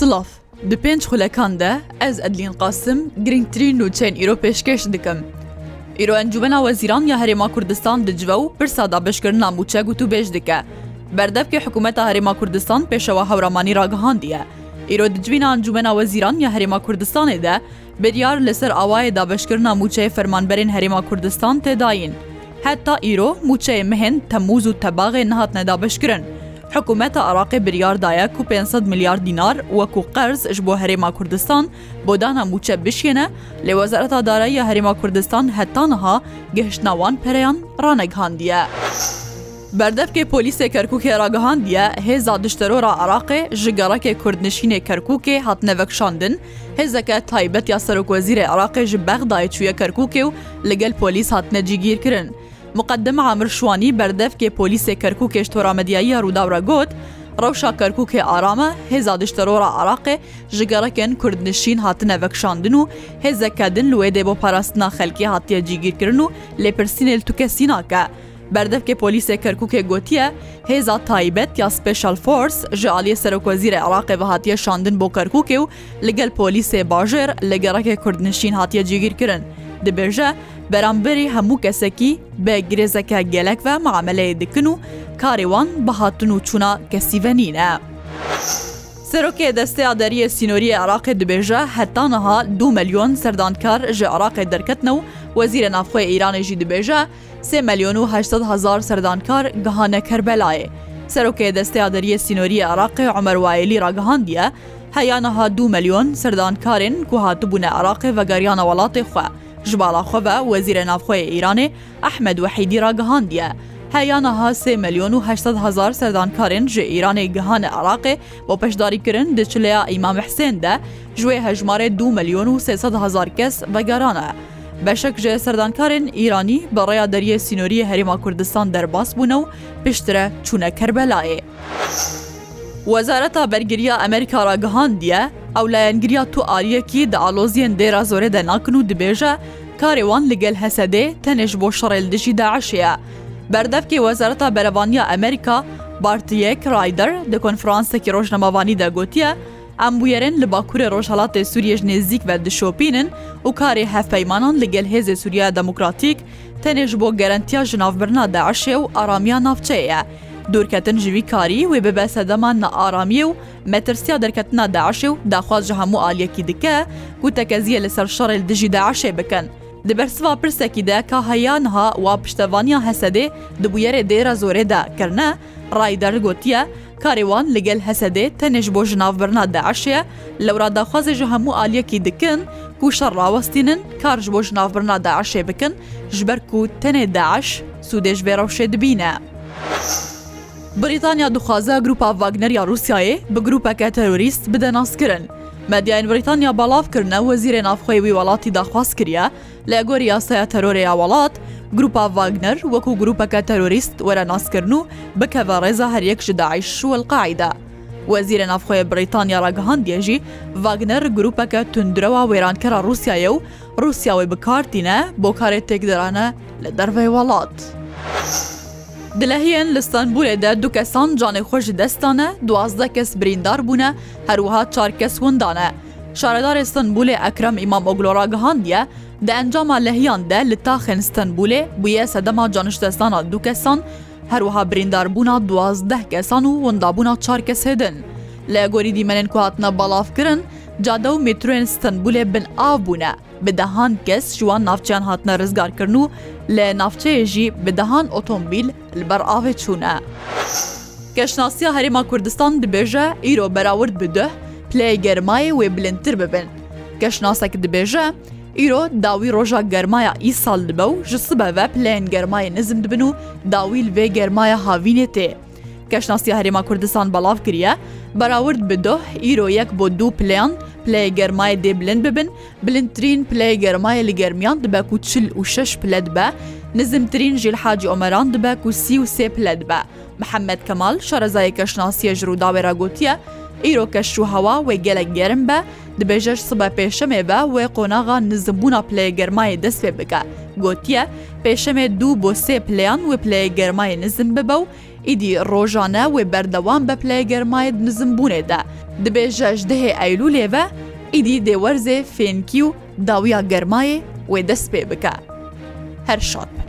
Silav. Di pênc xulekan de ez Edlîn Qasim girîngtirîn nûçeyên îro pêşkêş dikim. Îro Encûmena Wezîran ya Herêma Kurdistan di cive û pirsa dabişkirina mûçe gotûbêj dike. Berdevkê Hikûmeta Herêma Kurdistan pêşewa Hewramanî ragihandiye. Îro di civîna Encûmena Wezîran ya Herêma Kurdistanê de Biryar li ser awayê dabeşkirina mûçeyê fermanberên Herêma Kurdistan tê dayîn. Heta îro mûçeyê mehên Temûz û Tebaxê nehatine dabeşkirin. Hikûmeta Iraqê biryar daye ku pênc sed milyar dînar wekû qerz ji bo Herêma Kurdistan bo dana mûçe bişiyêne lê Wezareta Darayî ya Herêma Kurdistan heta niha gihiştina wan pereyan ranegihandiye. Berdevkê polîsê Kerkûkê ragihandiye, hêza dişterora Iraqê ji gerekê kurdnişînê Kerkûkê hatine vekişandin, Hêzeke taybet ya Serokwezîrê Iraqê ji Bexdayê çûye Kerkûkê û li gel polîs hatine cîgîrkirin. Muqedim Amir Şwanî berdevkê polîsê Kerkûkê ji tora medyayî ya Rûdaw re got, Rewşa Kerkûkê aram e, hêza dijterora Iraqê ji gerekên kurdnişîn hatine vekişandin û hêzeke din li wê dê bo parastina xelkê hatiye cîgîrkirin û lêpirsînê li tu kesî nake. Berdevkê polîsê Kerkûkê gotiye, hêza taybet ya Special Force ji aliyê serokwezîrê Iraqê ve hatiye şandin bo Kerkûkê û li gel polîsê bajêr li gerekê kurdnişîn hatiye cîgîrkirin. Dibêje, beramberî hemû kesekî bi girêzeke gelek ve miameleyê dikin û karê wan bi hatin û çûna kesî ve nîn e. Serokê Destê ya Deriyê Sînorî yê Iraqê dibêje, heta niha du milyon serdandkar ji Iraqê derketine û Wezîrê Navxwe yê Îranê jî dibêje, Sê melyon û heşt sed hezar serdankar gihane Kerbelayê. Serokê Desteya Deriyê Sînorî ya Iraqê Omer Waîlî ragihandiye, Heya niha du melyon serdankarên ku hatibûne Iraqê vegeriyane welatê xwe. Ji bala xwe ve Wezîrê Navxwe yê Îranê Ehmed Wehîdî ragihandiye, Heya niha sê melyon û heşt sed hezar serdankarên ji Îranê gihane Iraqê, Bo beşdarîkirin di çileya Îmam Hisên de ji wê hejmarê du milyon û sê sed hezar kes vegerane. Beşek ji serdankarên Îranî bi rêya deriyê sînoriyê Herêma Kurdistan derbas bûne û piştre çûne Kerbelayê. Wezareta Bergiriya Amerîka ragihandiye, ew layengiriya tu aliyekî di aloziyên Dêra Zorê de nakin û dibêje, karê wan li gel Hesedê tenê ji bo şerê li dijî DAIŞ'ê ye. Berdevkê Wezareta Berevaniya Amerîka Bartiyek Rayder di konferansekî rojnamevanî de gotiye, Em bûyerên li Bakurê Rojhelatê Sûriyê ji nêzîk ve dişopînin û karê hevpeymanan li gel Hêzê Sûriyaya Demokratîk tenê ji bo gerentiya jinavbirina DAIŞ'ê û aramiya navçeyê ye. Dûrketin ji vî karî wê bibe sedema nearamiyê û metirsiya derketina DAIŞ'ê û daxwaz ji hemû aliyekî dike ku tekeziyê li ser şerê li dijî DAIŞ'ê bikin. Di bersiva pirsekî de ka heya niha wa piştevaniya Hesedê di bûyerê Dêra Zorê de kirine, Raider gotiye, Karê wan li gel Hesedê tenê ji bo jinavbirina DAIŞ'ê ye, lewra daxwazê ji hemû aliyekî dikin ku şer rawestînin, kar ji bo jinavbirina DAIŞ'ê bikin ji ber ku tenê DAIŞ sûdê ji vê rewşê dibîne. Brîtanya dixwaze grûpa Wagner ya Rûsyayê bi grûpeke terorîst bide naskirin. Medyayên Brîtanya belav kirine Wezîrê Navxweyê wî welatî daxwaz kiriye lê gorî yasaya terorê ya welat, grûpa Wagner wekû grûpeke terorîst were naskirin û bikeve rêza her yek ji DAIŞ û El-Qaîde. Wezîrê Navxweyê Brîtanya ragihandiye jî Wagner grûpeke tundrewa wêrankera Rûsya ye û Rûsya wê bi kar tîne bo karê têkdirane li derveyê welat. Di lehiyên li Stenbûlê de du kesan canê xwe ji dest dane, duwazdeh kes birîndar bûne. Herwiha çar kes winda ne. Şaredarê Stenbûlê Ekrem Îmamoglu ragihandiye, Di encama lehiyan de li taxên Stenbûlê bûye sedema caniştdestdana du kesan, herwiha birîndarbûna duwazdeh kesan û windabûna çar kesê din. Li gorî dîmenên ku hatine balavkirin, cade û metroyên Stenbûlê bin av bûne. bi dehan kes ji wan navçeyan hatine rizgarkirin û li navçeyê jî bi dehan otomobîl li ber avê çûne. Keşnasiya Herêma Kurdistan dibêje îro berawird bi duh pleyê germayê wê bilindtir bibin. Keşnasek dibêje, Îro dawî roja germaya îsal dibe û ji sibe ve pleyên germayê nizm dibin û dawî li vê germaya havînê tê. Keşnasiya Herêma Kurdistan belav kiriye, Berawird bi doh, îro yek bo du pleyan, pleyê germayê dê bilind bibin, bilindtirîn pleyê germayê li germiyan dibe ku çil û şeş pile dibe, nizimtirîn jî li Hacî Omeran dibe ku sî û sê pile dibe. Mihemed Kemal, şarezayê Keşnasiyê ji Rûdawê re gotiye, Îro keşûhewa wê gelek germ be, Dibêje ji sibe pêşemê ve wê qonaxa nizmbûna pileyê germayê dest pê bike. Gotiye, pêşemê dû bo sê pileyan wê pileyê germayê nizm bibe û îdî rojane wê berdewam be pileyê germayê di nizmbûnê de. Dibêje ji dehê Eylûlê ve îdî dê werzê fênkî û dawiya germayê wê dest pê bike. Her şad be.